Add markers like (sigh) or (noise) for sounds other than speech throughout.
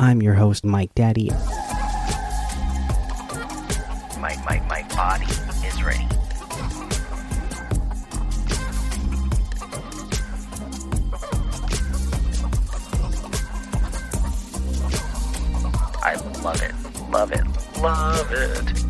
I'm your host, Mike Daddy. My, my, my body is ready. I love it, love it, love it.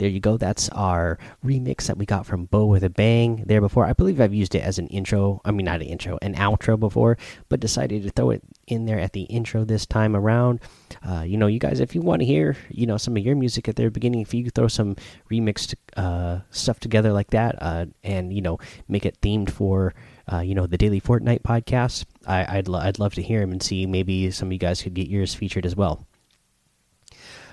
There you go. That's our remix that we got from Bo with a Bang there before. I believe I've used it as an intro. I mean, not an intro, an outro before, but decided to throw it in there at the intro this time around. Uh, you know, you guys, if you want to hear, you know, some of your music at the beginning, if you throw some remixed uh, stuff together like that, uh, and you know, make it themed for, uh, you know, the daily Fortnite podcast, I, I'd lo I'd love to hear them and see maybe some of you guys could get yours featured as well.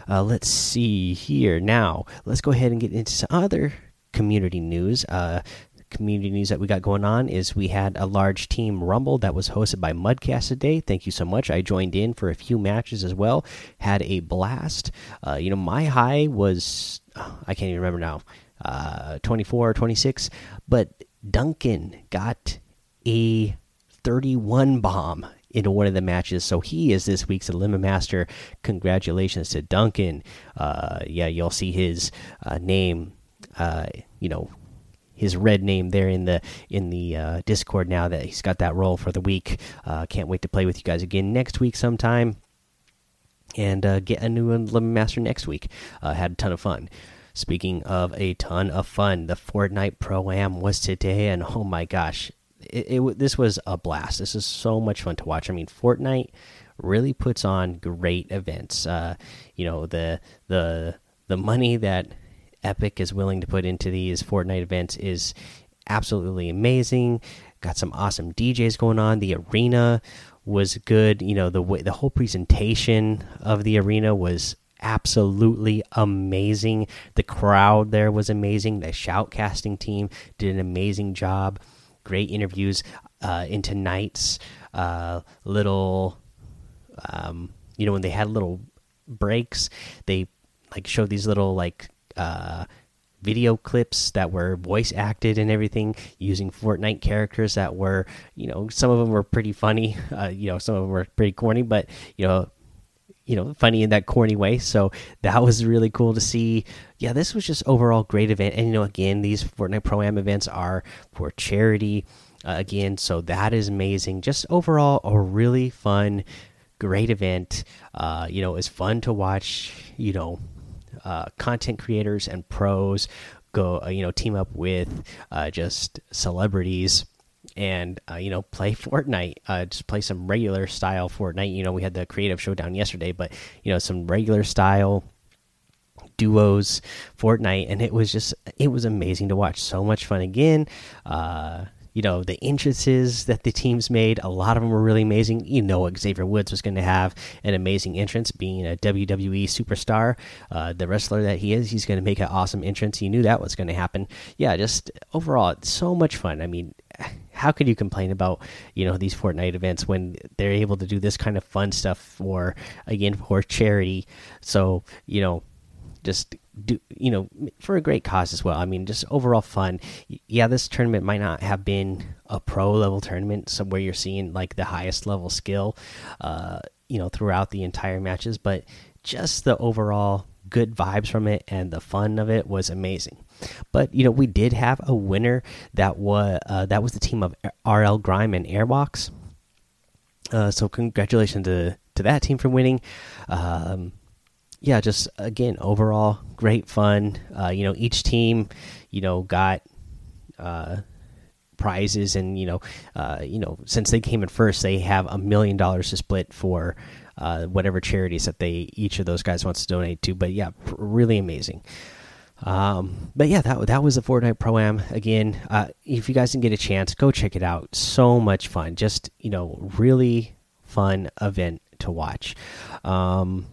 Uh, let's see here now. Let's go ahead and get into some other community news. Uh, community news that we got going on is we had a large team rumble that was hosted by Mudcast today. Thank you so much. I joined in for a few matches as well. Had a blast. Uh, you know, my high was I can't even remember now. Uh, 24 or 26, but Duncan got a 31 bomb into one of the matches. So he is this week's Limit Master. Congratulations to Duncan. Uh, yeah, you'll see his uh, name, uh, you know, his red name there in the in the uh, Discord now that he's got that role for the week. Uh, can't wait to play with you guys again next week sometime. And uh, get a new Limit Master next week. had a ton of fun. Speaking of a ton of fun, the Fortnite Pro Am was today, and oh my gosh, it, it, this was a blast. This is so much fun to watch. I mean, Fortnite really puts on great events. Uh, you know the the the money that Epic is willing to put into these Fortnite events is absolutely amazing. Got some awesome DJs going on. The arena was good. You know the way the whole presentation of the arena was absolutely amazing. The crowd there was amazing. The shoutcasting team did an amazing job great interviews uh, in tonight's uh, little, um, you know, when they had little breaks, they like showed these little like uh, video clips that were voice acted and everything using Fortnite characters that were, you know, some of them were pretty funny, (laughs) uh, you know, some of them were pretty corny, but you know, you know funny in that corny way. So that was really cool to see. Yeah this was just overall great event. And you know again these fortnite pro am events are for charity uh, again so that is amazing. Just overall a really fun great event. Uh, you know it's fun to watch you know uh, content creators and pros go uh, you know team up with uh, just celebrities and uh, you know play (laughs) Fortnite. Uh, just play some regular style Fortnite. You know we had the creative showdown yesterday, but you know some regular style duos Fortnite, and it was just it was amazing to watch. So much fun again. Uh, you know the entrances that the teams made a lot of them were really amazing you know xavier woods was going to have an amazing entrance being a wwe superstar uh, the wrestler that he is he's going to make an awesome entrance you knew that was going to happen yeah just overall so much fun i mean how could you complain about you know these fortnite events when they're able to do this kind of fun stuff for again for charity so you know just do you know for a great cause as well. I mean, just overall fun. Yeah, this tournament might not have been a pro level tournament, so where you're seeing like the highest level skill, uh, you know, throughout the entire matches, but just the overall good vibes from it and the fun of it was amazing. But you know, we did have a winner that was uh, that was the team of RL Grime and Airwaks. Uh, so congratulations to to that team for winning. Um, yeah, just again overall great fun. Uh, you know, each team, you know, got uh, prizes, and you know, uh, you know, since they came in first, they have a million dollars to split for uh, whatever charities that they each of those guys wants to donate to. But yeah, really amazing. Um, but yeah, that that was the Fortnite Pro Am again. Uh, if you guys didn't get a chance, go check it out. So much fun. Just you know, really fun event to watch. Um,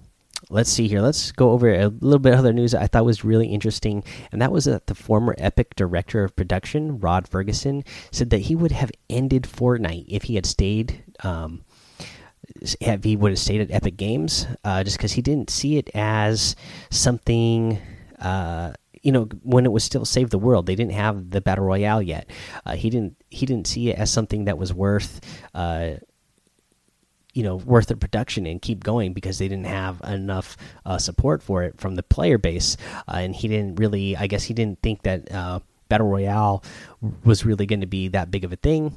let's see here. Let's go over a little bit of other news I thought was really interesting, and that was that the former Epic director of production, Rod Fergusson, said that he would have ended Fortnite if he had stayed. Um, if he would have stayed at Epic Games, uh, just because he didn't see it as something. Uh, you know, when it was still Save the World, they didn't have the battle royale yet. Uh, he didn't. He didn't see it as something that was worth uh, you know worth the production and keep going because they didn't have enough uh, support for it from the player base uh, and he didn't really i guess he didn't think that battle royale was really going to be that big of a thing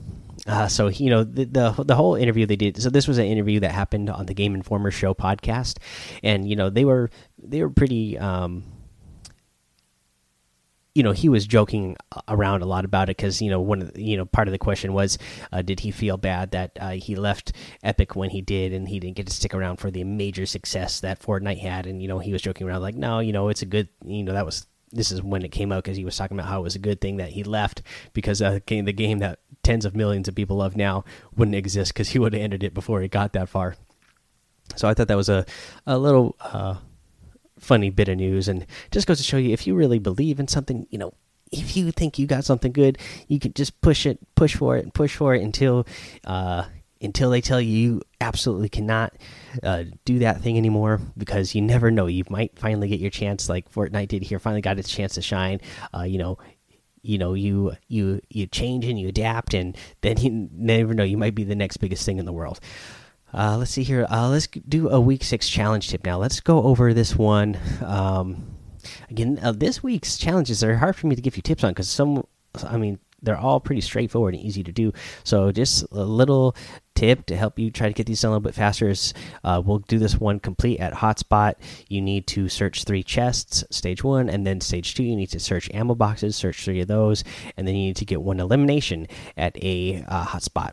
uh, so you know the, the, the whole interview they did so this was an interview that happened on the game informer show podcast. And you know they were they were pretty um, you know he was joking around a lot about it because you know one of the, you know part of the question was uh, did he feel bad that uh, he left Epic when he did and he didn't get to stick around for the major success that Fortnite had? And you know he was joking around like no you know it's a good you know that was this is when it came out because he was talking about how it was a good thing that he left because uh, the game that tens of millions of people love now wouldn't exist because he would have ended it before he got that far. So I thought that was a a little uh, funny bit of news and just goes to show you if you really believe in something, you know, if you think you got something good, you can just push it, push for it, and push for it until uh, until they tell you you absolutely cannot uh, do that thing anymore because you never know. You might finally get your chance, like Fortnite did here. Finally got its chance to shine. Uh, you know, you know, you you you change and you adapt, and then (laughs) you never know. You might be the next biggest thing in the world. Uh, let's see here. Uh, let's do a week six challenge tip now. Let's go over this one. Um, again, uh, this week's challenges are hard for me to give you tips on because some, I mean, they're all pretty straightforward and easy to do. So just a little tip to help you try to get these done a little bit faster is uh, we'll do this one complete at hotspot. You need to search three chests, stage one, and then stage two. You need to search ammo boxes, search three of those, and then you need to get one elimination at a uh, hotspot.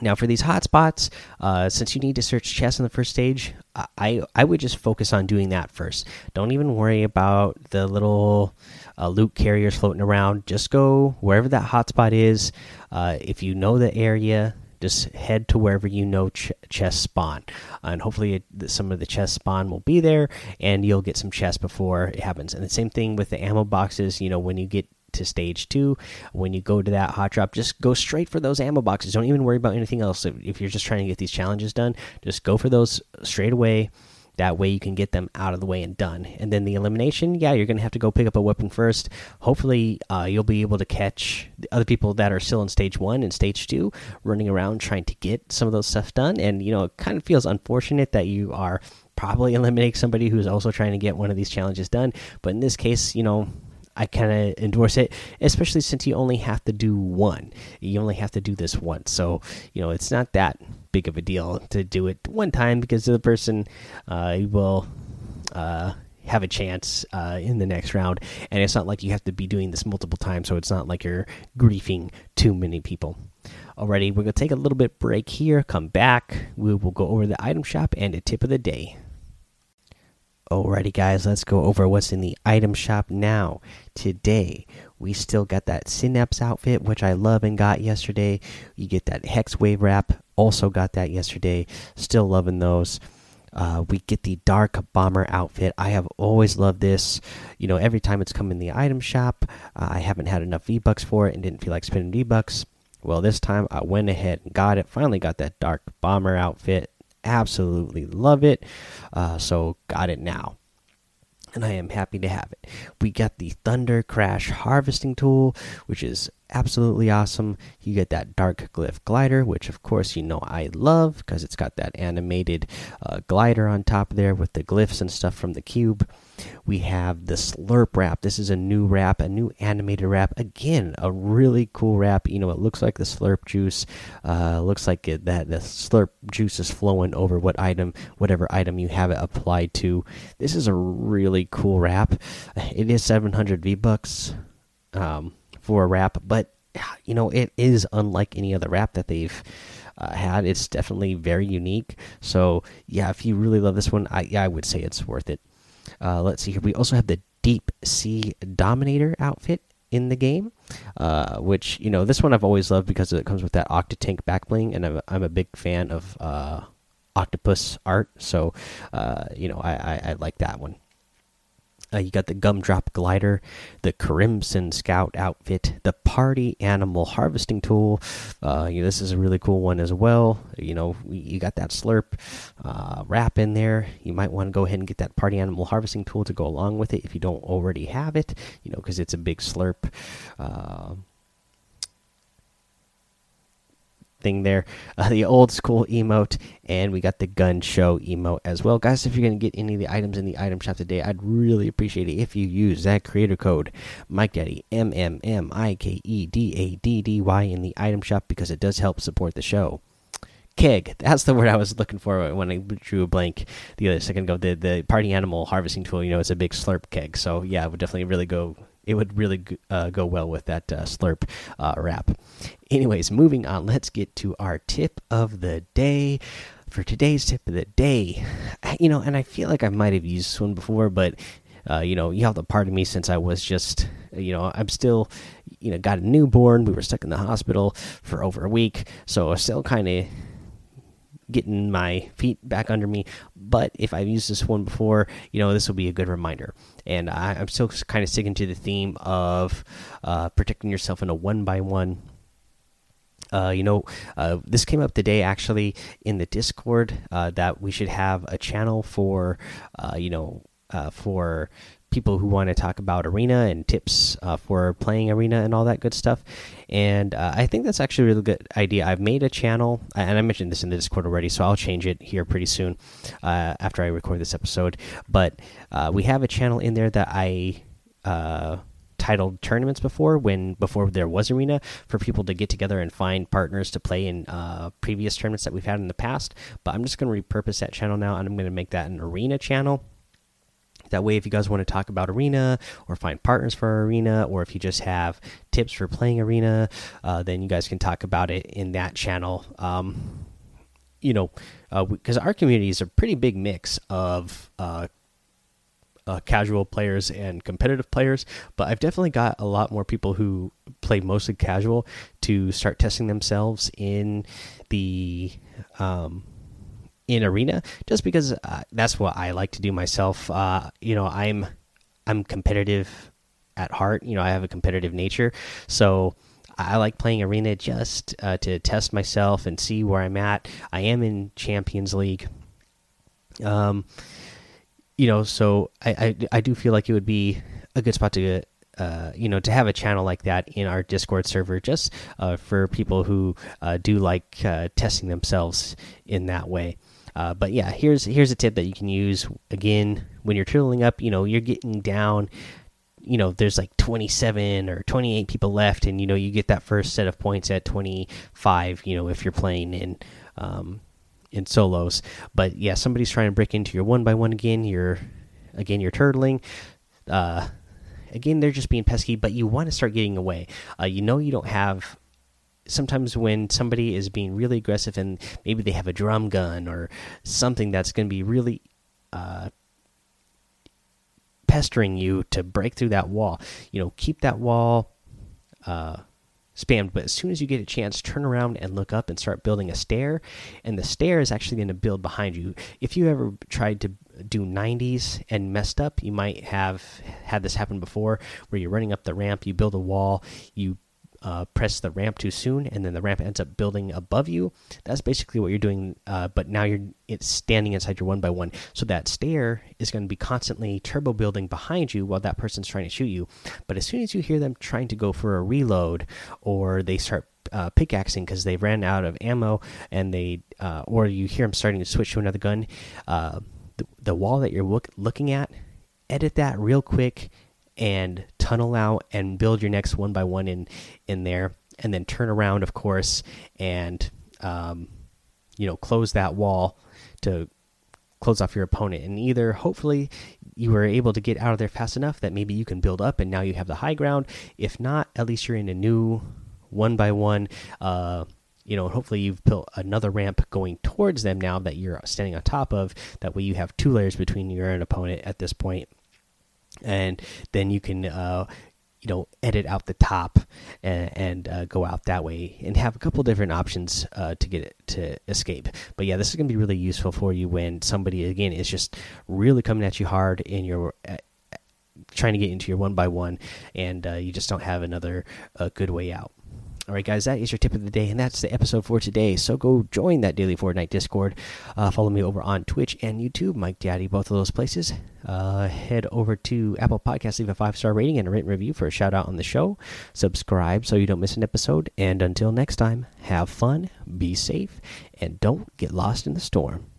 Now, for these hotspots, uh, since you need to search chests in the first stage, I I would just focus on doing that first. Don't even worry about the little uh, loot carriers floating around. Just go wherever that hotspot is. Uh, if you know the area, just head to wherever you know ch chests spawn, and hopefully it, some of the chests spawn will be there, and you'll get some chests before it happens. And the same thing with the ammo boxes. You know, when you get to stage two. When you go to that hot drop, just go straight for those ammo boxes. Don't even worry about anything else. If, if you're just trying to get these challenges done, just go for those straight away. That way you can get them out of the way and done. And then the elimination, yeah, you're going to have to go pick up a weapon first. Hopefully, uh, you'll be able to catch the other people that are still in stage one and stage two running around trying to get some of those stuff done. And, you know, it kind of feels unfortunate that you are probably (laughs) eliminating somebody who's also trying to get one of these challenges done. But in this case, you know, I kind of endorse it, especially since you only have to do one. You only have to do this once, so you know it's not that big of a deal to do it one time because the person uh, will uh, have a chance uh, in the next round, and it's not like you have to be doing this multiple times, so it's not like you're griefing too many people. Alrighty, we're gonna take a little bit break here. Come back, we will go over the item shop and a tip of the day. Alrighty, guys, let's go over what's in the item shop now. Today, we still got that Synapse outfit, which I love and got yesterday. You get that Hex Wave wrap, also got that yesterday. Still loving those. Uh, we get the Dark Bomber outfit. I have always loved this. You know, every time it's come in the item shop, uh, I haven't had enough V Bucks for it and didn't feel like spending V Bucks. Well, this time I went ahead and got it. Finally got that Dark Bomber outfit absolutely love it. Uh, so got it now. And I am happy to have it. We got the Thunder Crash harvesting tool, which is absolutely awesome. You get that Dark Glyph glider, which of course you know I love because it's got that animated uh, glider on top there with the glyphs and stuff from the cube. We have the Slurp wrap. This is a new wrap, a new animated wrap. Again, a really cool wrap. You know, it looks like the Slurp juice. Uh, looks like it, that the Slurp juice is flowing over what item, whatever item you have it applied to. This is a really cool wrap. It is 700 V bucks. Um, for a wrap, but you know it is unlike any other wrap that they've uh, had. It's definitely very unique. So yeah, if you really love this one, I yeah I would say it's worth it. Uh, let's see here. We also have the Deep Sea Dominator outfit in the game, uh, which you know this one I've always loved because it comes with that Octatank back bling, and I'm, I'm a big fan of uh, octopus art. So, uh, you know, I, I, I like that one. Uh, you got the Gumdrop Glider, the Crimson Scout outfit, the Party Animal Harvesting Tool. Uh, you know, this is a really cool one as well. You know, you got that Slurp uh, wrap in there. You might want to go ahead and get that Party Animal Harvesting Tool to go along with it if you don't already have it. You know, because it's a big Slurp. Uh, thing there. Uh, the old school emote, and we got the gun show emote as well. Guys, if you're going to get any of the items in the item shop today, I'd really appreciate it if you use that creator code Mike Daddy M M M I K E D A D D Y in the item shop because it does help support the show. Keg, that's the word I was looking for when I drew a blank the other second ago. The the party animal harvesting tool, you know, it's a big slurp keg. So yeah, would definitely really go it would really uh, go well with that uh, slurp uh, wrap. Anyways, moving on, let's get to our tip of the day. For today's tip of the day, you know, and I feel like I might have used this one before, but uh, you know, you have to pardon me since I was just, you know, I'm still, you know, got a newborn. We were stuck in the hospital for over a week, so I still kind of getting my feet back under me. But if I've used this one before, you know, this will be a good reminder. And I, am still kind of sticking to the theme of uh, protecting yourself in a one by one. Uh, you know, uh, this came up today actually in the Discord uh, that we should have a channel for, uh, you know, uh, for people who want to talk about arena and tips uh, for playing arena and all that good stuff. And uh, I think that's actually a really good idea. I've made a channel, and I mentioned this in the Discord already, so I'll change it here pretty soon uh, after I record this episode. But uh, we have a channel in there that I uh, titled tournaments before when before there was arena for people to get together and find partners to play in uh, previous tournaments that we've had in the past but i'm just going to repurpose that channel now and i'm going to make that an arena channel that way, if you guys want to talk about Arena or find partners for Arena, or if you just have tips for playing Arena, uh, then you guys can talk about it in that channel. Um, you know, because uh, our community is a pretty big mix of uh, uh, casual players and competitive players, but I've definitely got a lot more people who play mostly casual to start testing themselves in the um, in arena just because uh, that's what I like to do myself. Uh, you know, I'm I'm competitive at heart. You know, I have a competitive nature, so I like playing arena just uh, to test myself and see where I'm at. I am in Champions League. Um, you know, so I, I, I do feel like it would be a good spot to uh, you know, to have a channel like that in our Discord server, just uh, for people who uh, do like uh, testing themselves in that way. Uh, but yeah, here's here's a tip that you can use again when you're turtling up. You know, you're getting down. You know, there's like 27 or 28 people left, and you know you get that first set of points at 25. You know, if you're playing in um, in solos. But yeah, somebody's trying to break into your one by one again. You're again you're turtling. Uh, again, they're just being pesky, but you want to start getting away. Uh, you know, you don't have sometimes when somebody is being really aggressive and maybe they have a drum gun or something that's going to be really uh, pestering you to break through that wall, you know, keep that wall uh, spammed. But as soon as you get a chance, turn around and look up and start building a stair. And the stair is actually going to build behind you. If you ever tried to do 90s and messed up, you might have had this happen before where you're running up the ramp, you build a wall, you uh, press the ramp too soon, and then the ramp ends up building above you. That's basically what you're doing, uh, but now you're it's standing inside your one by one. So that stair is going to be constantly turbo building behind you while that person's trying to shoot you. But as soon as you hear them trying to go for a reload, or they start uh, pickaxing because they ran out of ammo, and they uh, or you hear them starting to switch to another gun, uh, the, the wall that you're look, looking at, edit that real quick and tunnel out and build your next one by one in in there, and then turn around, of course, and um, you know close that wall to close off your opponent. And either hopefully you were able to get out of there fast enough that maybe you can build up and now you have the high ground. If not, at least you're in a new one by one. Uh, you know, hopefully you've built another ramp going towards them now that you're standing on top of. That way you have two layers between you and opponent at this point and then you can uh, you know edit out the top and, and uh, go out that way and have a couple different options uh, to get it to escape. But yeah this is going to be really useful for you when somebody again is just really coming at you hard in your uh, trying to get into your one by one and uh, you just don't have another uh, good way out all right, guys, that is your tip of the day, and that's the episode for today. So go join that daily Fortnite Discord. Uh, follow me over on Twitch and YouTube, Mike Daddy, both of those places. Uh, head over to Apple Podcasts, leave a five star rating and a written review for a shout out on the show. Subscribe so you don't miss an episode. And until next time, have fun, be safe, and don't get lost in the storm.